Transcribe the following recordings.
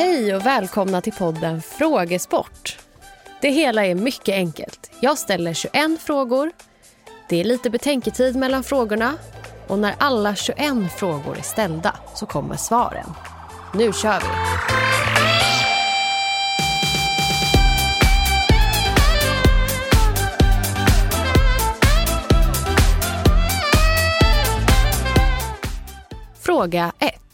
Hej och välkomna till podden Frågesport. Det hela är mycket enkelt. Jag ställer 21 frågor. Det är lite betänketid mellan frågorna och när alla 21 frågor är ställda så kommer svaren. Nu kör vi! Fråga 1.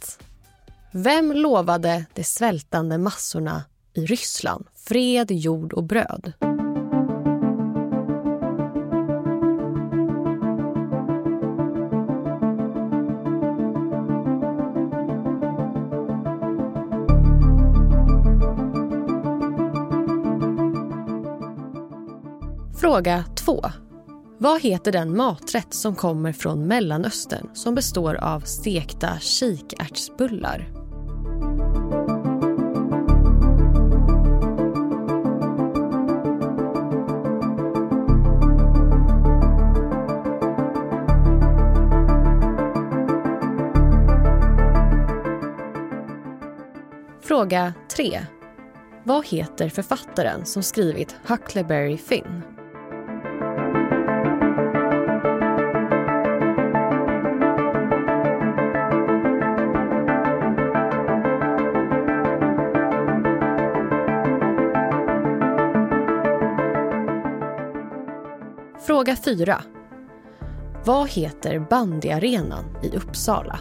Vem lovade de svältande massorna i Ryssland fred, jord och bröd? Fråga 2. Vad heter den maträtt som kommer från Mellanöstern som består av stekta kikärtsbullar? Fråga 3. Vad heter författaren som skrivit Huckleberry Finn? Fråga 4. Vad heter bandyarenan i Uppsala?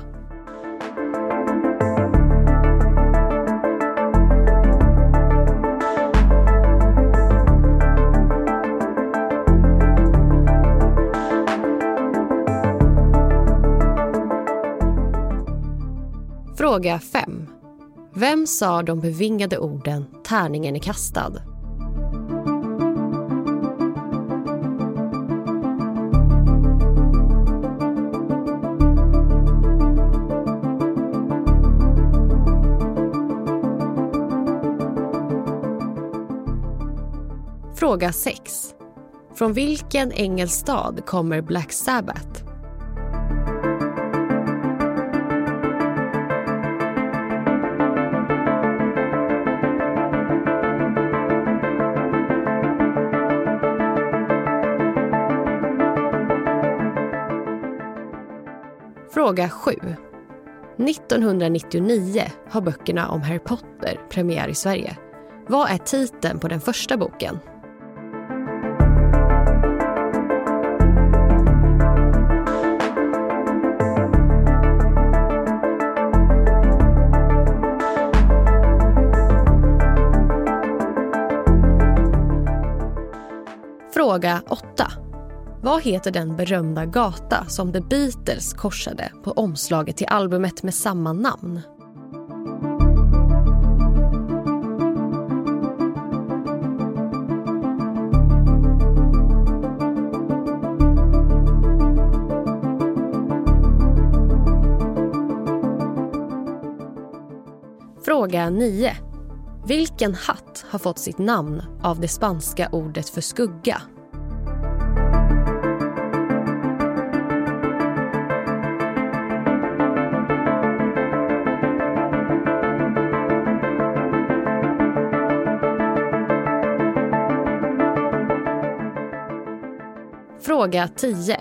Fråga 5. Vem sa de bevingade orden “tärningen är kastad”? Fråga 6. Från vilken engelsk stad kommer Black Sabbath? Fråga 7. 1999 har böckerna om Harry Potter premiär i Sverige. Vad är titeln på den första boken? Fråga 8. Vad heter den berömda gata som The Beatles korsade på omslaget till albumet med samma namn? Fråga 9. Vilken hatt har fått sitt namn av det spanska ordet för skugga? Fråga 10.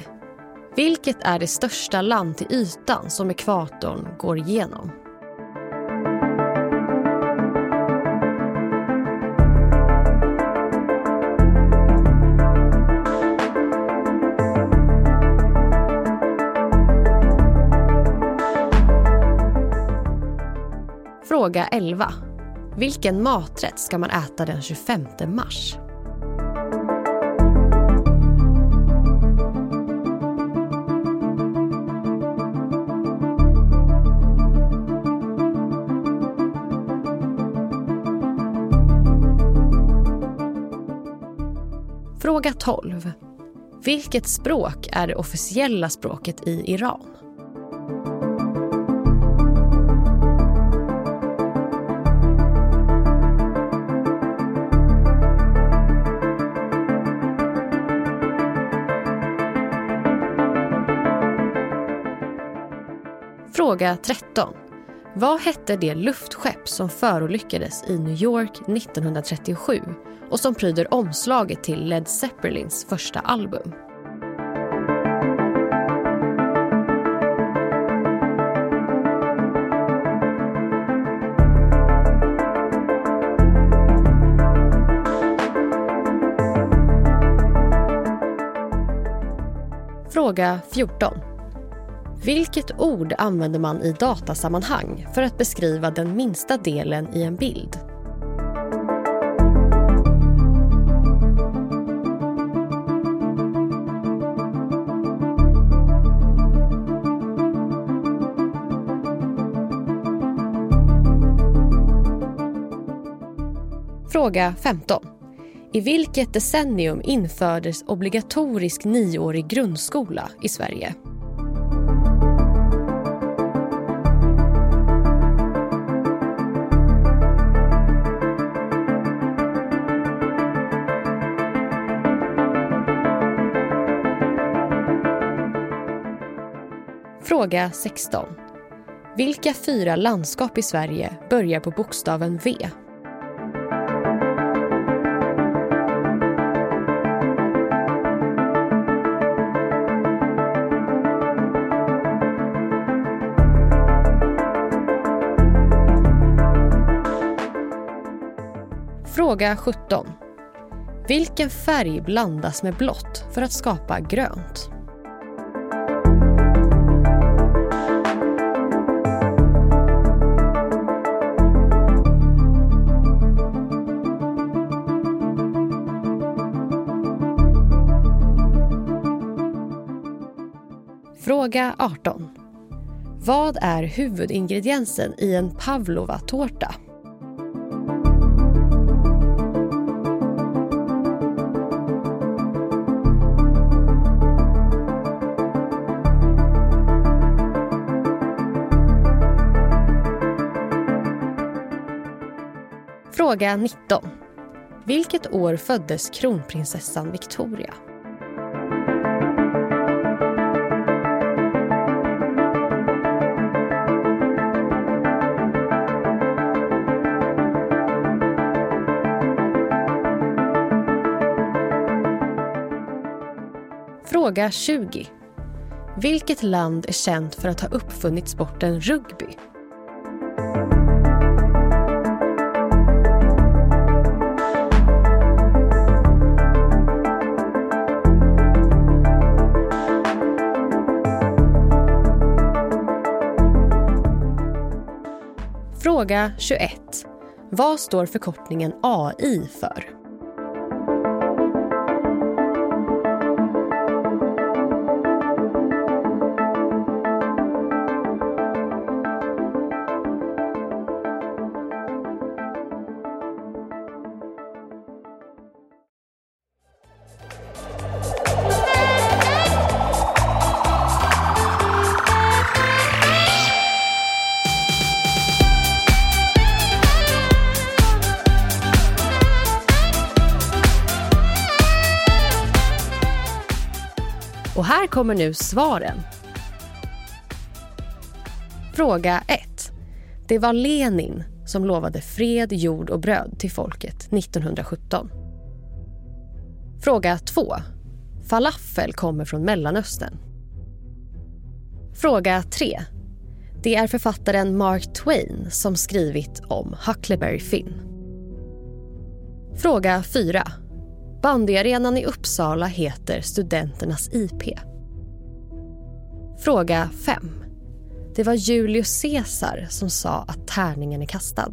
Vilket är det största land till ytan som ekvatorn går igenom? Fråga 11. Vilken maträtt ska man äta den 25 mars? Fråga 12. Vilket språk är det officiella språket i Iran? Fråga 13. Vad hette det luftskepp som förolyckades i New York 1937 och som pryder omslaget till Led Zeppelins första album? Fråga 14. Vilket ord använder man i datasammanhang för att beskriva den minsta delen i en bild? Fråga 15. I vilket decennium infördes obligatorisk nioårig grundskola i Sverige? Fråga 16. Vilka fyra landskap i Sverige börjar på bokstaven V? Fråga 17. Vilken färg blandas med blått för att skapa grönt? Fråga 18. Vad är huvudingrediensen i en pavlova-tårta? Fråga 19. Vilket år föddes kronprinsessan Victoria? Fråga 20. Vilket land är känt för att ha uppfunnit sporten rugby? Fråga 21. Vad står förkortningen AI för? Här kommer nu svaren. Fråga 1. Det var Lenin som lovade fred, jord och bröd till folket 1917. Fråga 2. Falafel kommer från Mellanöstern. Fråga 3. Det är författaren Mark Twain som skrivit om Huckleberry Finn. Fråga 4. Bandyarenan i Uppsala heter Studenternas IP. Fråga 5. Det var Julius Caesar som sa att tärningen är kastad.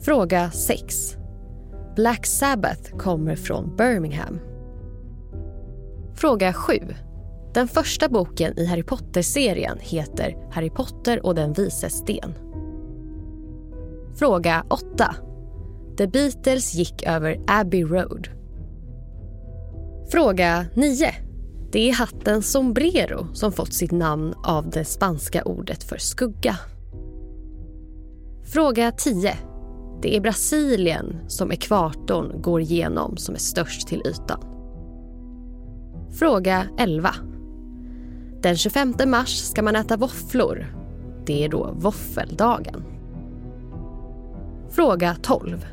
Fråga 6. Black Sabbath kommer från Birmingham. Fråga 7. Den första boken i Harry Potter-serien heter Harry Potter och den vises sten. Fråga 8. The Beatles gick över Abbey Road. Fråga 9. Det är hatten sombrero som fått sitt namn av det spanska ordet för skugga. Fråga 10. Det är Brasilien som ekvatorn går igenom som är störst till ytan. Fråga 11. Den 25 mars ska man äta våfflor. det är då våffeldagen. Fråga 12.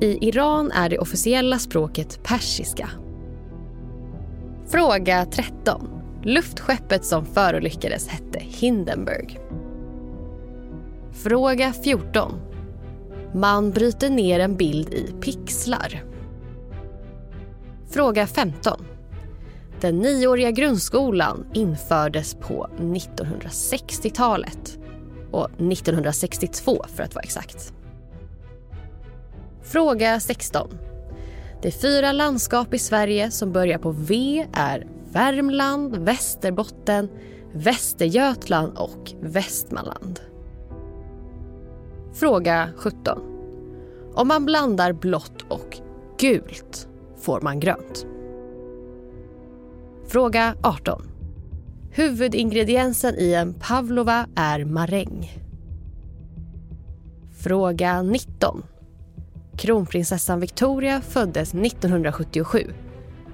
I Iran är det officiella språket persiska. Fråga 13. Luftskeppet som förolyckades hette Hindenburg. Fråga 14. Man bryter ner en bild i pixlar. Fråga 15. Den nioåriga grundskolan infördes på 1960-talet. Och 1962 för att vara exakt. Fråga 16. De fyra landskap i Sverige som börjar på V är Värmland, Västerbotten, Västergötland och Västmanland. Fråga 17. Om man blandar blått och gult får man grönt. Fråga 18. Huvudingrediensen i en pavlova är maräng. Fråga 19. Kronprinsessan Victoria föddes 1977,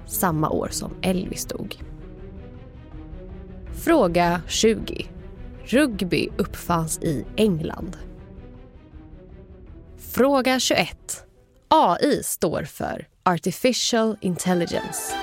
samma år som Elvis dog. Fråga 20. Rugby uppfanns i England. Fråga 21. AI står för Artificial Intelligence.